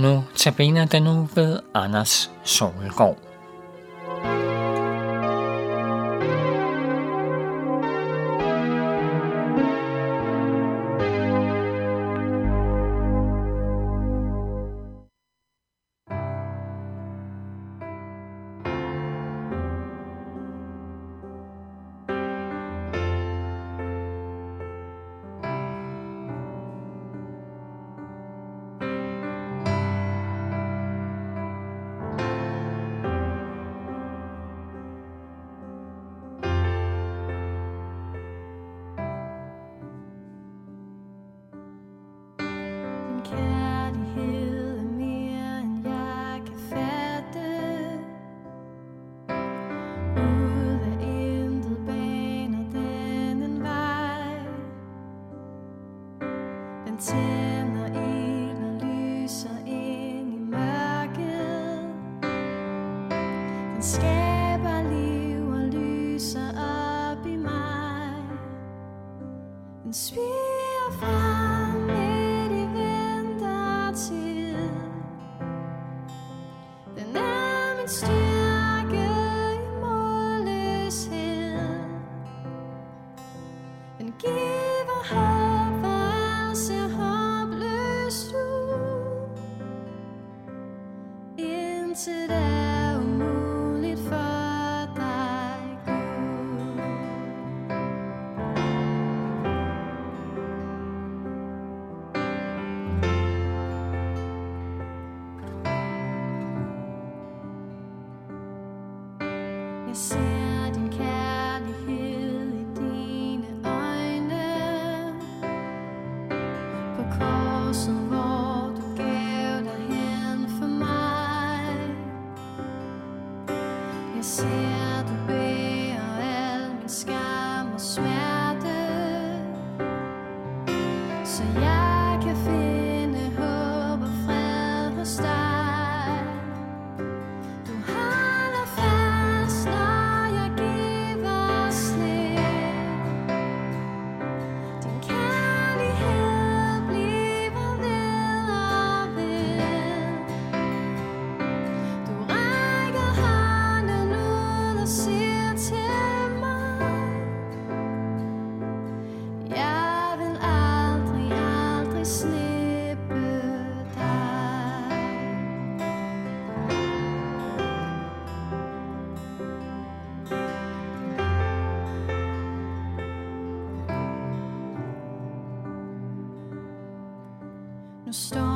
Nu tabiner den nu ved Anders Solgaard. 借 no stone.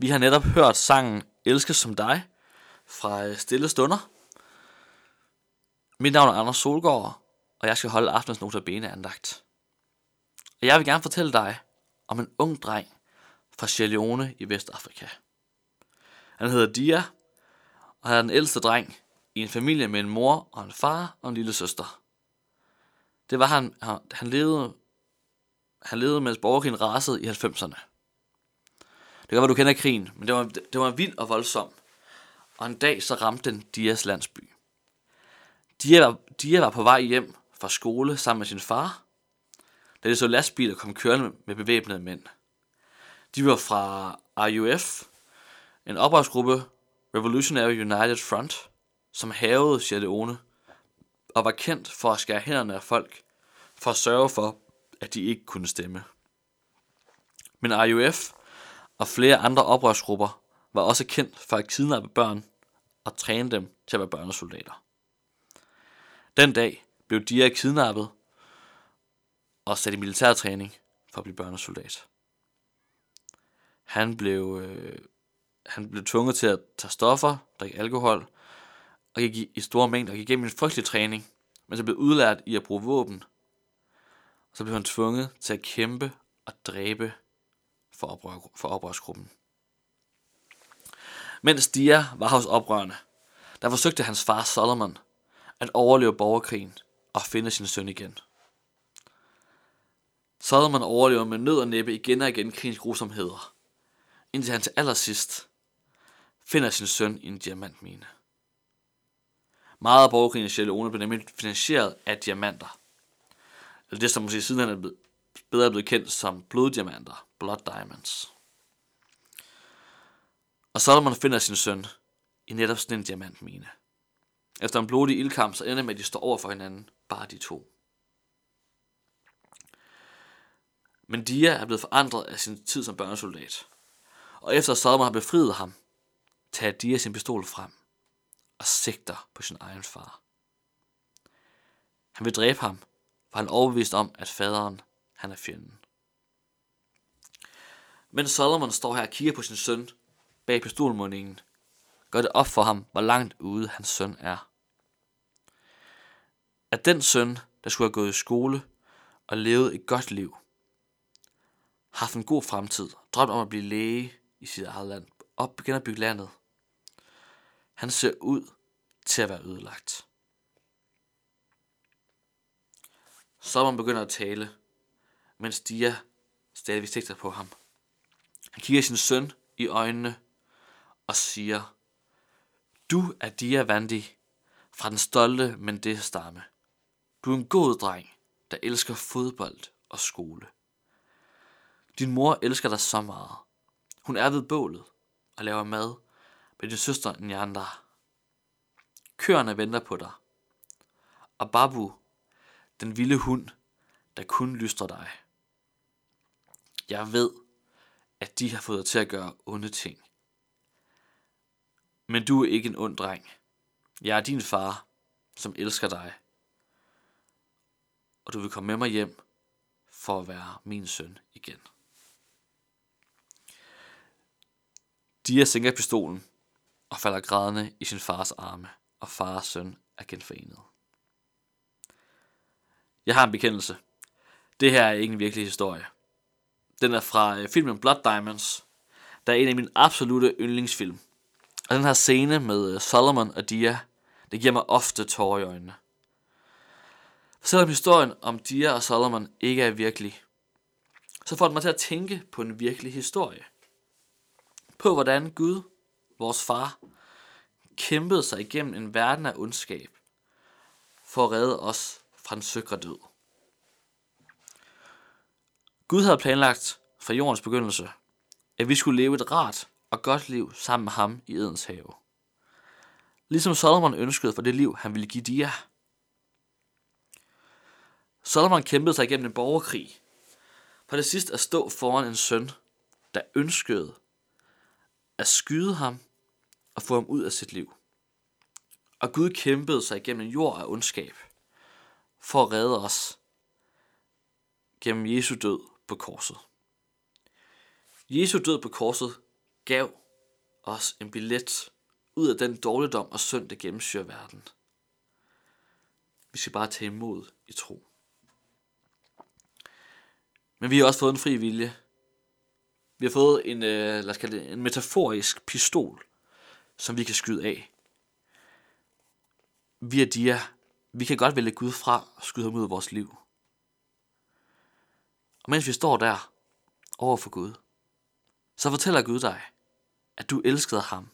Vi har netop hørt sangen Elskes som dig fra øh, Stille Stunder. Mit navn er Anders Solgaard, og jeg skal holde aftens notabene andagt. Og jeg vil gerne fortælle dig om en ung dreng fra Sierra Leone i Vestafrika. Han hedder Dia, og han er den ældste dreng i en familie med en mor og en far og en lille søster. Det var han, han, han levede, han levede mens borgerkrigen rasede i 90'erne. Det kan være, du kender krigen, men det var, det var vild og voldsom. Og en dag så ramte den Dias landsby. Dia var, Dia var på vej hjem fra skole sammen med sin far, da de så lastbiler kom kørende med bevæbnede mænd. De var fra RUF, en oprørsgruppe Revolutionary United Front, som havede Sierra Leone og var kendt for at skære hænderne af folk for at sørge for, at de ikke kunne stemme. Men RUF og flere andre oprørsgrupper var også kendt for at kidnappe børn og træne dem til at være børnesoldater. Den dag blev Dia kidnappet og sat i militærtræning for at blive børnesoldat. Han blev, øh, han blev tvunget til at tage stoffer, drikke alkohol og gik i, i store mængder og gik igennem en frygtelig træning, men så blev udlært i at bruge våben. Så blev han tvunget til at kæmpe og dræbe for, oprør, for oprørsgruppen. Mens Dia var hos oprørerne, der forsøgte hans far Solomon at overleve borgerkrigen og finde sin søn igen. Solomon overlever med nød og næppe igen og igen krigens grusomheder, indtil han til allersidst finder sin søn i en diamantmine. Meget af borgerkrigen i Sierra Leone blev nemlig finansieret af diamanter. Eller det, som måske siden er blevet, bedre er blevet kendt som bloddiamanter, blood diamonds. Og Solomon finder sin søn i netop sådan en diamantmine. Efter en blodig ildkamp, så ender med, at de står over for hinanden, bare de to. Men Dia er blevet forandret af sin tid som børnesoldat. Og efter at Solomon har befriet ham, tager Dia sin pistol frem og sigter på sin egen far. Han vil dræbe ham, for han er overbevist om, at faderen han er fjenden. Men Solomon står her og kigger på sin søn bag pistolmundingen, gør det op for ham, hvor langt ude hans søn er. At den søn, der skulle have gået i skole og levet et godt liv, haft en god fremtid, drømt om at blive læge i sit eget land, og begynder at bygge landet. Han ser ud til at være ødelagt. Solomon begynder at tale, mens Dia stadigvæk sigter på ham. Han kigger sin søn i øjnene og siger, Du er Dia Vandi fra den stolte Mendes stamme. Du er en god dreng, der elsker fodbold og skole. Din mor elsker dig så meget. Hun er ved bålet og laver mad med din søster Nyanda. Køerne venter på dig. Og Babu, den vilde hund, der kun lystrer dig. Jeg ved, at de har fået dig til at gøre onde ting. Men du er ikke en ond dreng. Jeg er din far, som elsker dig. Og du vil komme med mig hjem for at være min søn igen. Dia sænker pistolen og falder grædende i sin fars arme, og far og søn er genforenet. Jeg har en bekendelse. Det her er ikke en virkelig historie. Den er fra øh, filmen Blood Diamonds, der er en af mine absolute yndlingsfilm. Og den her scene med øh, Solomon og Dia, det giver mig ofte tårer i øjnene. For selvom historien om Dia og Solomon ikke er virkelig, så får den mig til at tænke på en virkelig historie. På hvordan Gud, vores far, kæmpede sig igennem en verden af ondskab for at redde os fra den søkre død. Gud havde planlagt fra jordens begyndelse, at vi skulle leve et rart og godt liv sammen med ham i Edens have. Ligesom Solomon ønskede for det liv, han ville give Dia. Solomon kæmpede sig igennem en borgerkrig, for det sidste at stå foran en søn, der ønskede at skyde ham og få ham ud af sit liv. Og Gud kæmpede sig igennem en jord af ondskab for at redde os gennem Jesu død på korset. Jesu død på korset gav os en billet ud af den dårligdom og synd, der gennemsyrer verden. Vi skal bare tage imod i tro. Men vi har også fået en fri vilje. Vi har fået en, øh, lad os kalde det, en metaforisk pistol, som vi kan skyde af. Vi er dia. Vi kan godt vælge Gud fra og skyde ham ud af vores liv. Og mens vi står der over for Gud, så fortæller Gud dig, at du elskede ham.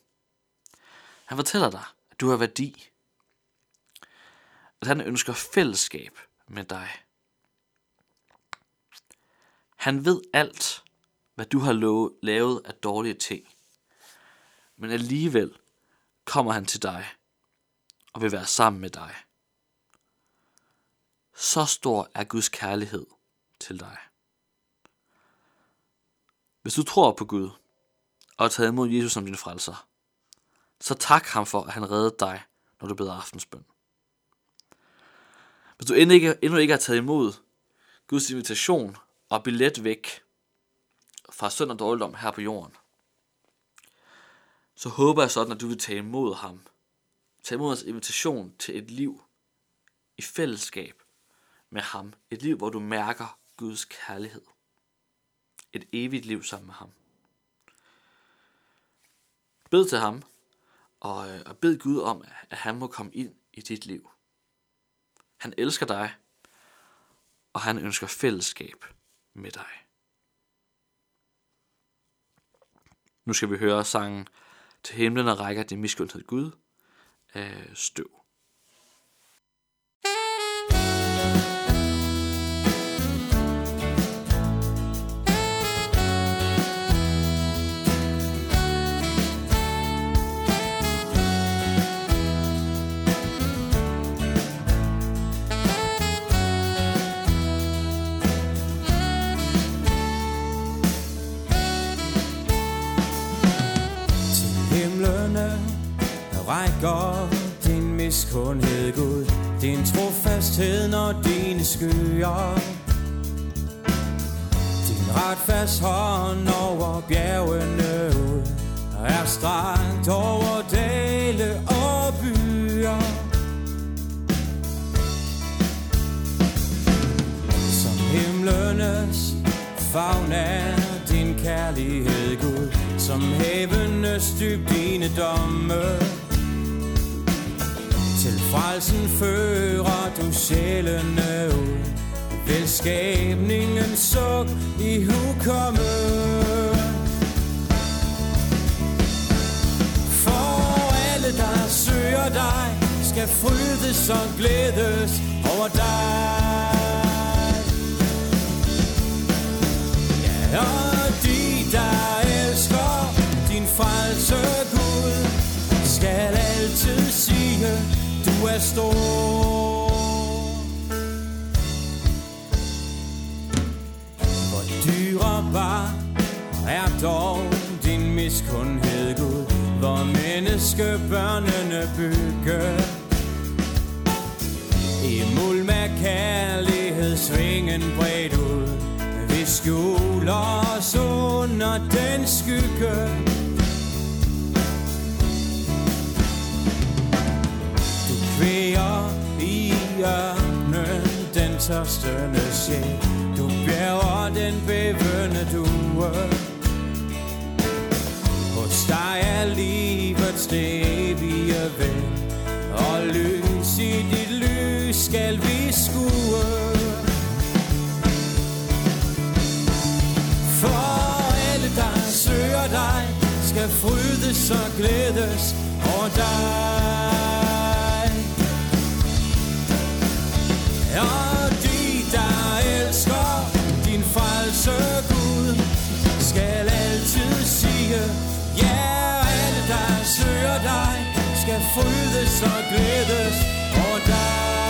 Han fortæller dig, at du har værdi. At han ønsker fællesskab med dig. Han ved alt, hvad du har lavet af dårlige ting. Men alligevel kommer han til dig og vil være sammen med dig. Så stor er Guds kærlighed til dig. Hvis du tror på Gud og tager imod Jesus som din frelser, så tak ham for, at han reddede dig, når du beder aftensbøn. Hvis du endnu ikke, endnu ikke har taget imod Guds invitation og billet væk fra synd og dårligdom her på jorden, så håber jeg sådan, at du vil tage imod ham. Tage imod hans invitation til et liv i fællesskab med ham. Et liv, hvor du mærker Guds kærlighed. Et evigt liv sammen med ham. Bed til ham, og, øh, og bed Gud om, at han må komme ind i dit liv. Han elsker dig, og han ønsker fællesskab med dig. Nu skal vi høre sangen Til himlen og rækker det miskundhed Gud af støv. Skyer. Din retfast hånd over bjergene ud Er strakt over dale og byer. Som himlenes favn er din kærlighed, Gud. Som havenes dyb dine domme frelsen fører du sjælene ud. Vil skabningen suk i hukomme For alle der søger dig Skal frydes og glædes over dig. Ja, og de der elsker din frelse Gud Skal altid sige du er stor. Hvor dyrebar er dog din miskundhed, Gud Hvor menneskebørnene bygger. I mul med kærlighed svingen bredt ud. Vi skjuler os under den skygge. Svæger i ørnen den tørstende sjæl. Du bjerger den bævende due. Hos dig er livets evige ven Og lys i dit lys skal vi skue For alle der søger dig Skal frydes og glædes over dig frydes og glædes over dig.